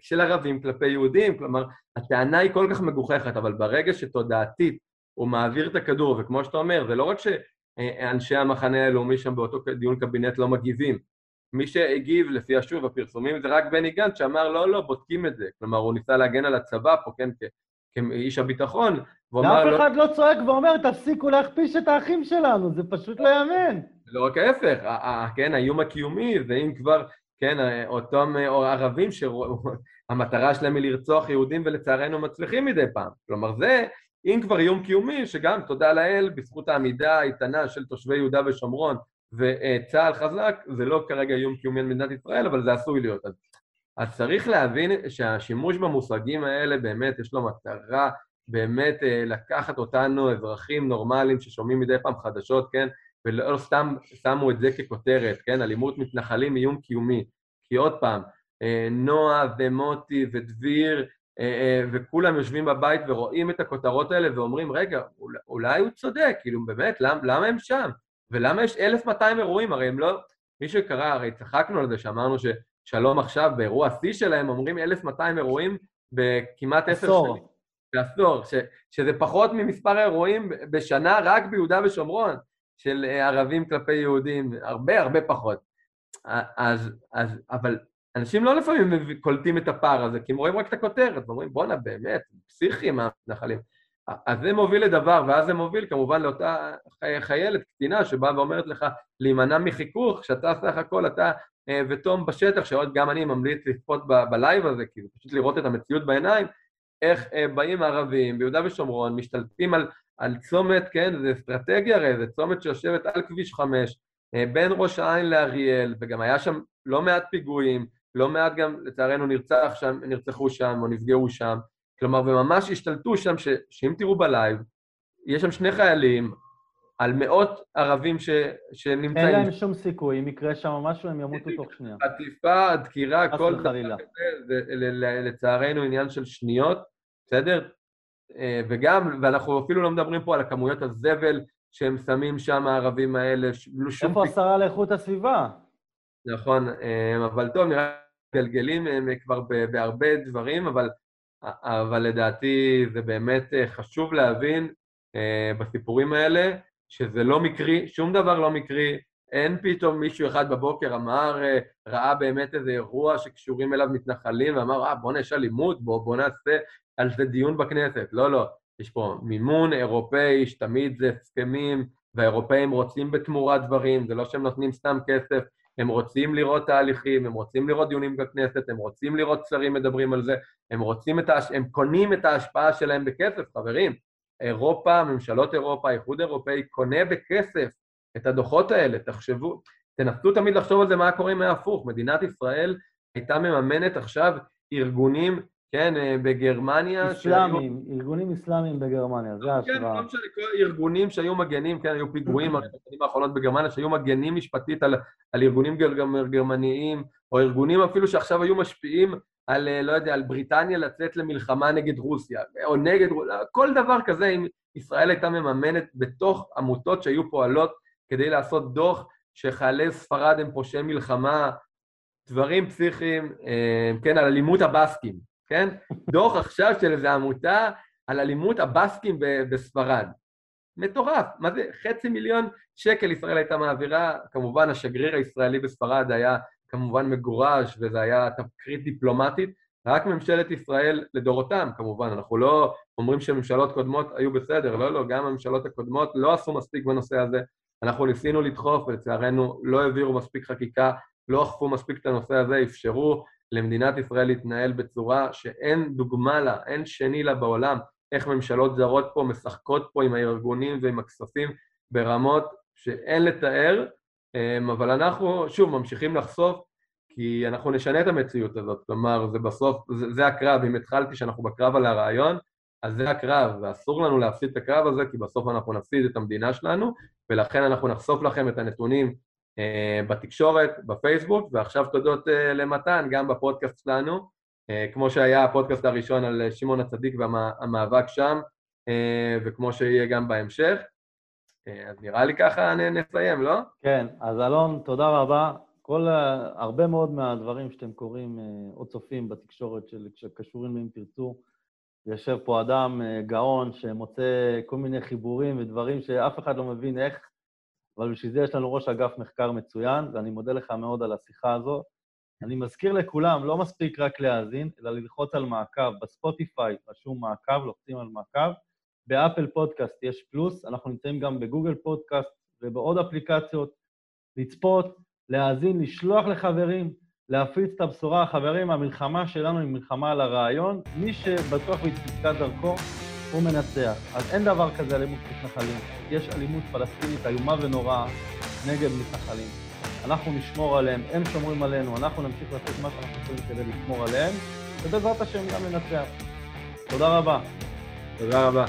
של ערבים כלפי יהודים, כלומר, הטענה היא כל כך מגוחכת, אבל ברגע שתודעתית הוא מעביר את הכדור, וכמו שאתה אומר, זה לא רק שאנשי המחנה הלאומי שם באותו דיון קבינט לא מגיבים, מי שהגיב לפי השוב הפרסומים זה רק בני גנץ שאמר לא, לא, בודקים את זה. כלומר, הוא ניסה להגן על הצבא פה, כן, כאיש הביטחון, והוא אמר... ואף אחד לא צועק ואומר, תפסיקו להכפיש את האחים שלנו, זה פשוט לא יאמן. לא רק ההפך, כן, האיום הקיומי, ואם כבר כן, אותם ערבים שהמטרה [LAUGHS] שלהם היא לרצוח יהודים ולצערנו מצליחים מדי פעם. כלומר זה, אם כבר איום קיומי, שגם תודה לאל, בזכות העמידה האיתנה של תושבי יהודה ושומרון וצה"ל חזק, זה לא כרגע איום קיומי על מדינת ישראל, אבל זה עשוי להיות. אז, אז צריך להבין שהשימוש במושגים האלה באמת יש לו מטרה באמת לקחת אותנו, אזרחים נורמליים ששומעים מדי פעם חדשות, כן, ולא סתם שמו את זה ככותרת, כן? אלימות מתנחלים, איום קיומי. כי עוד פעם, נועה ומוטי ודביר, וכולם יושבים בבית ורואים את הכותרות האלה ואומרים, רגע, אולי הוא צודק, כאילו באמת, למה, למה הם שם? ולמה יש 1,200 אירועים? הרי הם לא... מי שקרא, הרי צחקנו על זה שאמרנו ששלום עכשיו, באירוע שיא שלהם, אומרים 1,200 אירועים בכמעט עשר שנים. בעשור, שזה פחות ממספר האירועים בשנה רק ביהודה ושומרון של ערבים כלפי יהודים, הרבה הרבה פחות. אז, אז, אבל אנשים לא לפעמים קולטים את הפער הזה, כי הם רואים רק את הכותרת, ואומרים, בואנה, באמת, פסיכיים המתנחלים. אז זה מוביל לדבר, ואז זה מוביל כמובן לאותה חיילת, קטינה, שבאה ואומרת לך להימנע מחיכוך, שאתה סך הכל, אתה אה, ותום בשטח, שעוד גם אני ממליץ לצפות בלייב הזה, כי זה פשוט לראות את המציאות בעיניים, איך אה, באים הערבים ביהודה ושומרון, משתלטים על, על צומת, כן, זה אסטרטגיה הרי, זה צומת שיושבת על כביש 5, אה, בין ראש העין לאריאל, וגם היה שם לא מעט פיגועים, לא מעט גם לצערנו נרצח שם, נרצחו שם או נפגעו שם, כלומר, וממש השתלטו שם, ש, שאם תראו בלייב, יש שם שני חיילים על מאות ערבים ש, שנמצאים. אין להם שום סיכוי, אם יקרה שם משהו, הם ימותו תוך שנייה. עטיפה, דקירה, כל דבר כזה, זה לצערנו עניין של שניות, בסדר? אה, וגם, ואנחנו אפילו לא מדברים פה על הכמויות הזבל שהם שמים שם, הערבים האלה, לא שום... איפה השרה לאיכות הסביבה? נכון, אה, אבל טוב, נראה גלגלים הם כבר בהרבה דברים, אבל אבל לדעתי זה באמת אה, חשוב להבין אה, בסיפורים האלה שזה לא מקרי, שום דבר לא מקרי, אין פתאום מישהו אחד בבוקר אמר, אה, ראה באמת איזה אירוע שקשורים אליו מתנחלים ואמר, אה, בוא נעשה אלימות, בוא, בוא נעשה על זה דיון בכנסת. לא, לא, יש פה מימון אירופאי, שתמיד זה הסכמים, והאירופאים רוצים בתמורה דברים, זה לא שהם נותנים סתם כסף, הם רוצים לראות תהליכים, הם רוצים לראות דיונים בכנסת, הם רוצים לראות שרים מדברים על זה, הם רוצים את ההש... הם קונים את ההשפעה שלהם בכסף, חברים. אירופה, ממשלות אירופה, האיחוד האירופאי קונה בכסף את הדוחות האלה, תחשבו, תנסו תמיד לחשוב על זה מה קורה אם היה הפוך. מדינת ישראל הייתה מממנת עכשיו ארגונים כן, אה, בגרמניה... אסלאמים, שהיו... ארגונים אסלאמיים בגרמניה, זה ההשוואה. כן, לא ארגונים שהיו מגנים, כן, היו פיגועים [CLEARS THROAT] בשנים האחרונות בגרמניה, שהיו מגנים משפטית על, על ארגונים גר, גרמניים, או ארגונים אפילו שעכשיו היו משפיעים על, אה, לא יודע, על בריטניה לצאת למלחמה נגד רוסיה, או נגד... כל דבר כזה, אם ישראל הייתה מממנת בתוך עמותות שהיו פועלות כדי לעשות דוח שחיילי ספרד הם פושעי מלחמה, דברים פסיכיים, אה, כן, על אלימות הבסקים. כן? דוח עכשיו של איזו עמותה על אלימות הבסקים בספרד. מטורף, מה זה? חצי מיליון שקל ישראל הייתה מעבירה, כמובן השגריר הישראלי בספרד היה כמובן מגורש וזה היה תקרית דיפלומטית, רק ממשלת ישראל לדורותם כמובן, אנחנו לא אומרים שממשלות קודמות היו בסדר, לא, לא, גם הממשלות הקודמות לא עשו מספיק בנושא הזה, אנחנו ניסינו לדחוף ולצערנו לא העבירו מספיק חקיקה, לא אכפו מספיק את הנושא הזה, אפשרו למדינת ישראל להתנהל בצורה שאין דוגמה לה, אין שני לה בעולם, איך ממשלות זרות פה משחקות פה עם הארגונים ועם הכספים ברמות שאין לתאר, אמ, אבל אנחנו, שוב, ממשיכים לחשוף כי אנחנו נשנה את המציאות הזאת, כלומר, זה בסוף, זה, זה הקרב, אם התחלתי שאנחנו בקרב על הרעיון, אז זה הקרב, ואסור לנו להפסיד את הקרב הזה, כי בסוף אנחנו נפסיד את המדינה שלנו, ולכן אנחנו נחשוף לכם את הנתונים בתקשורת, בפייסבוק, ועכשיו תודות אה, למתן, גם בפודקאסט שלנו, אה, כמו שהיה הפודקאסט הראשון על שמעון הצדיק והמאבק שם, וכמו שיהיה גם בהמשך. אז נראה לי ככה נסיים, לא? כן, אז אלון, תודה רבה. כל, הרבה מאוד מהדברים שאתם קוראים או צופים בתקשורת שקשורים ל"אם תרצו", יושב פה אדם גאון שמוצא כל מיני חיבורים ודברים שאף אחד לא מבין איך אבל בשביל זה יש לנו ראש אגף מחקר מצוין, ואני מודה לך מאוד על השיחה הזו. אני מזכיר לכולם, לא מספיק רק להאזין, אלא ללחוץ על מעקב. בספוטיפיי רשום מעקב, לוחצים על מעקב. באפל פודקאסט יש פלוס, אנחנו נמצאים גם בגוגל פודקאסט ובעוד אפליקציות. לצפות, להאזין, לשלוח לחברים, להפיץ את הבשורה. חברים, המלחמה שלנו היא מלחמה על הרעיון. מי שבטוח בצדקת דרכו, הוא מנצח. אז אין דבר כזה אלימות מתנחלים. יש אלימות פלסטינית איומה ונוראה נגד מתנחלים. אנחנו נשמור עליהם, הם שומרים עלינו, אנחנו נמשיך לעשות מה שאנחנו יכולים כדי לשמור עליהם, ובעזרת השם גם ננצח. תודה רבה. תודה רבה.